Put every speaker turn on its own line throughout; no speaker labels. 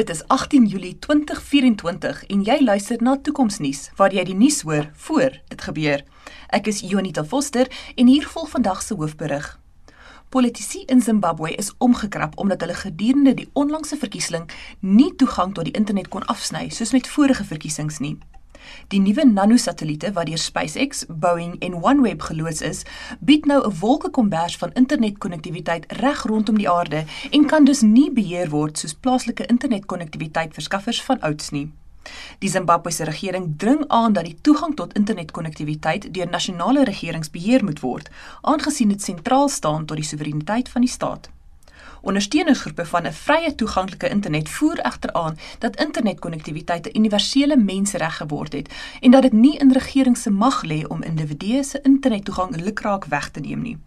Dit is 18 Julie 2024 en jy luister na Toekomsnuus waar jy die nuus hoor voor dit gebeur. Ek is Jonita Foster en hier volg vandag se hoofberig. Politici in Zimbabwe is omgekrap omdat hulle gedurende die onlangse verkiesing nie toegang tot die internet kon afsny soos met vorige verkiesings nie. Die nuwe nanosatelliete wat deur SpaceX, Boeing en OneWeb geloods is, bied nou 'n wolkekombers van internetkonnektiwiteit reg rondom die aarde en kan dus nie beheer word soos plaaslike internetkonnektiwiteit verskaffers van ouds nie. Die Zimbabwese regering dring aan dat die toegang tot internetkonnektiwiteit deur nasionale regerings beheer moet word, aangesien dit sentraal staan tot die soewereiniteit van die staat. Ondersteuningsgroepe van 'n vrye toeganklike internet voer egter aan dat internetkonnektiwiteit 'n universele mensereg geword het en dat dit nie in regering se mag lê om individue se internettoegang lukraak weg te neem nie.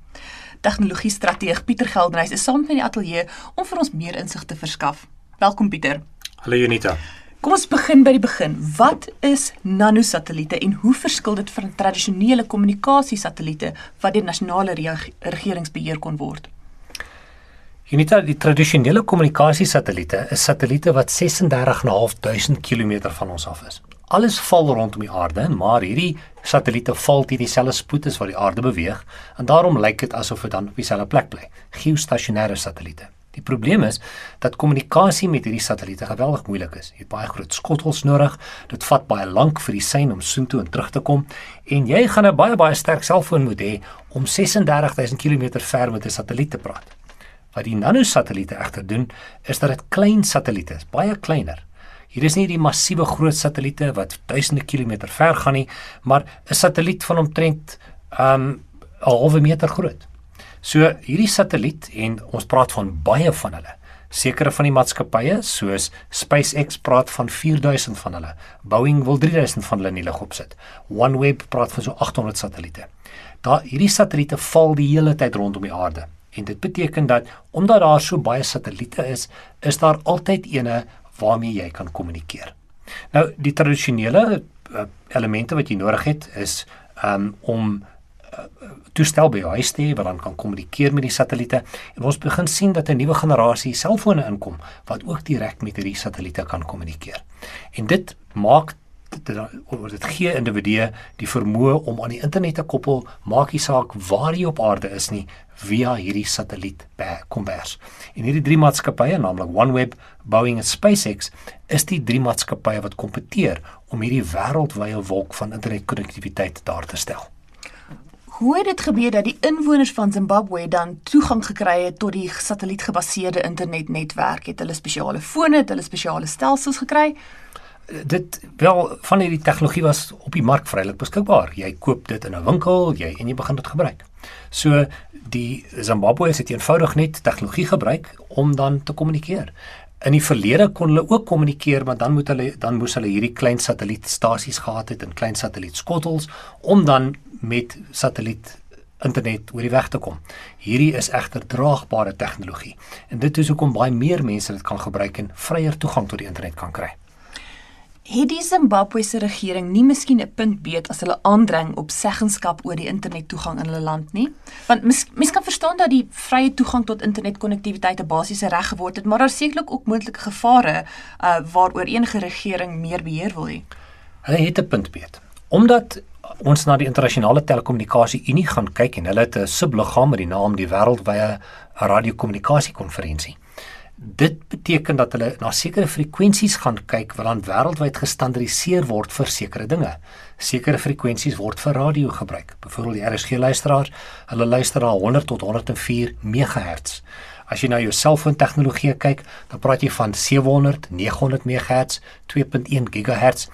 Tegnologie strateeg Pieter Geldenhuys is saam met my in die ateljee om vir ons meer insig te verskaf. Welkom Pieter.
Hallo Junita.
Kom ons begin by die begin. Wat is nanosatelliete en hoe verskil dit van tradisionele kommunikasiesatelliete wat deur nasionale regerings beheer kon word?
Unita die tradisionele kommunikasiesatelliete is satelliete wat 36.500 km van ons af is. Alles val rondom die aarde, maar hierdie satelliete val teen dieselfde spoed as wat die aarde beweeg en daarom lyk dit asof dit dan op dieselfde plek bly. Geostasionêre satelliete. Die probleem is dat kommunikasie met hierdie satelliete geweldig moeilik is. Jy het baie groot skottels nodig. Dit vat baie lank vir die sein om soontoe en terug te kom en jy gaan 'n baie baie sterk selfoon moet hê om 36000 km ver met 'n satelliet te praat. Wat die nanosatelliete egter doen, is dat dit klein satelliete is, baie kleiner. Hier is nie die massiewe groot satelliete wat duisende kilometer ver gaan nie, maar 'n satelliet van omtrent um 'n halwe meter groot. So hierdie satelliet en ons praat van baie van hulle. Sekere van die maatskappye soos SpaceX praat van 4000 van hulle. Boeing wil 3000 van hulle in die lug opsit. OneWeb praat van so 800 satelliete. Daar hierdie satelliete val die hele tyd rondom die aarde. En dit beteken dat omdat daar so baie satelliete is, is daar altyd ene waarmee jy kan kommunikeer. Nou die tradisionele uh, elemente wat jy nodig het is um, om uh, toestel by jou huis te hê wat dan kan kommunikeer met die satelliete en ons begin sien dat 'n nuwe generasie selfone inkom wat ook direk met hierdie satelliete kan kommunikeer. En dit maak dit dit gee individue die vermoë om aan die internet te koppel, maak nie saak waar jy op aarde is nie, via hierdie satelliet kombers. En hierdie drie maatskappye, naamlik OneWeb, Boeing en SpaceX, is die drie maatskappye wat kompeteer om hierdie wêreldwye wolk van internetkonnektiwiteit daar te stel.
Hoe het dit gebeur dat die inwoners van Zimbabwe dan toegang gekry het tot die satellietgebaseerde internetnetwerk? Het hulle spesiale fone, het hulle spesiale stelsels gekry?
Dit wel van hierdie tegnologie was op die mark vrylik beskikbaar. Jy koop dit in 'n winkel, jy en jy begin dit gebruik. So die Zimbabweërs het eenvoudig net tegnologie gebruik om dan te kommunikeer. In die verlede kon hulle ook kommunikeer, maar dan moet hulle dan moes hulle hierdie klein satellietstasies gehad het en klein satellietskottels om dan met satelliet internet oor die weg te kom. Hierdie is egter draagbare tegnologie en dit is hoekom baie meer mense dit kan gebruik en vryer toegang tot die internet kan kry
het die Zimbabwese regering nie miskien 'n punt beet as hulle aandring op seggenskap oor die internettoegang in hulle land nie? Want mens kan verstaan dat die vrye toegang tot internetkonnektiwiteit 'n basiese reg geword het, maar daar sekerlik ook moontlike gevare uh waaroor enige regering meer beheer wil hê.
Hulle het 'n punt beet. Omdat ons na die internasionale telekommunikasie Unie gaan kyk en hulle het 'n subliggaam met die naam die wêreldwye radiokommunikasiekonferensie. Dit beteken dat hulle na sekere frekwensies gaan kyk wat dan wêreldwyd gestandardiseer word vir sekere dinge. Sekere frekwensies word vir radio gebruik. Byvoorbeeld die RSG luisteraars, hulle luister na 100 tot 104 MHz. As jy na jou selfoon tegnologie kyk, dan praat jy van 700, 900 MHz, 2.1 GHz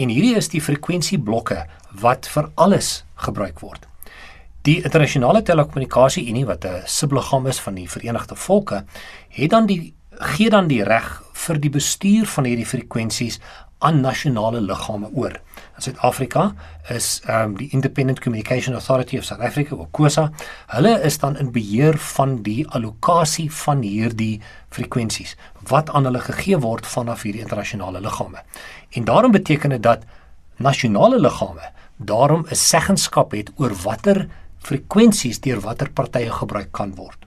en hierdie is die frekwensieblokke wat vir alles gebruik word. Die internasionale telekommunikasie Unie wat 'n subliggaam is van die Verenigde Volke, het dan die gee dan die reg vir die bestuur van hierdie frekwensies aan nasionale liggame oor. In Suid-Afrika is ehm um, die Independent Communication Authority of South Africa, of COSA, hulle is dan in beheer van die allocasie van hierdie frekwensies wat aan hulle gegee word vanaf hierdie internasionale liggame. En daarom beteken dit dat nasionale liggame daarom 'n seggenskap het oor watter frekwensies deur watter partye gebruik kan word.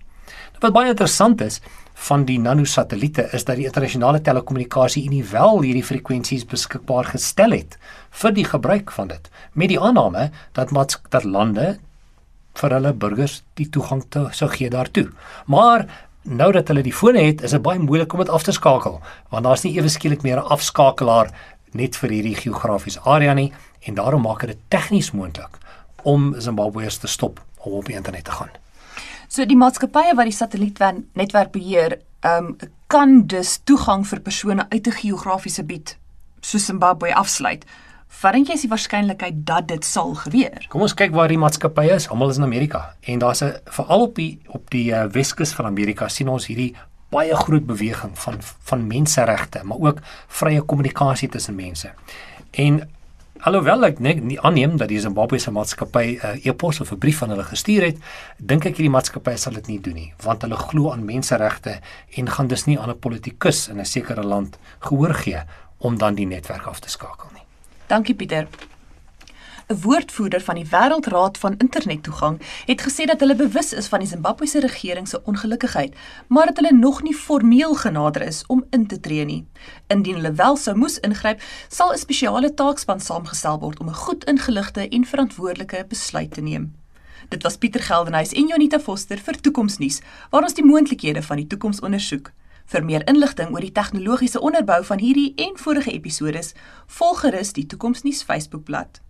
Nou, wat baie interessant is, van die nanosatelliete is dat die internasionale telekommunikasie Unie wel hierdie frekwensies beskikbaar gestel het vir die gebruik van dit met die aanname dat dat lande vir hulle burgers die toegang te sou gee daartoe. Maar nou dat hulle die fone het, is dit baie moeilik om dit af te skakel want daar's nie ewe skielik meer 'n afskakelaar net vir hierdie geografiese area nie en daarom maak dit tegnies moontlik om Zimbabweërs te stop om op die internet te gaan.
So die maatskappye wat die satellietnetwerk beheer, ehm um, kan dus toegang vir persone uit 'n geografiese gebied so Zimbabwe afsluit. Verdink jy is die waarskynlikheid dat dit sal gebeur?
Kom ons kyk waar die maatskappye is. Almal is in Amerika en daar's 'n veral op die op die uh, Weskus van Amerika sien ons hierdie baie groot beweging van van menseregte, maar ook vrye kommunikasie tussen mense. En Alhoewel ek net nie aanneem dat die Zimbabwese maatskappy 'n uh, e-pos of 'n brief van hulle gestuur het, dink ek hierdie maatskappy sal dit nie doen nie, want hulle glo aan menseregte en gaan dus nie aan 'n politikus in 'n sekere land gehoor gee om dan die netwerk af te skakel nie.
Dankie Pieter. 'n woordvoerder van die Wêreldraad van Internettoegang het gesê dat hulle bewus is van die Zimbabwese regering se ongelukkigheid, maar dat hulle nog nie formeel genader is om in te tree nie. Indien hulle wel sou moes ingryp, sal 'n spesiale taakspan saamgestel word om 'n goed ingeligte en verantwoordelike besluit te neem. Dit was Pieter Geldenhuys en Jonita Foster vir Toekomsnuus, waar ons die moontlikhede van die toekoms ondersoek. Vir meer inligting oor die tegnologiese onderbou van hierdie en vorige episode, volg gerus die Toekomsnuus Facebookblad.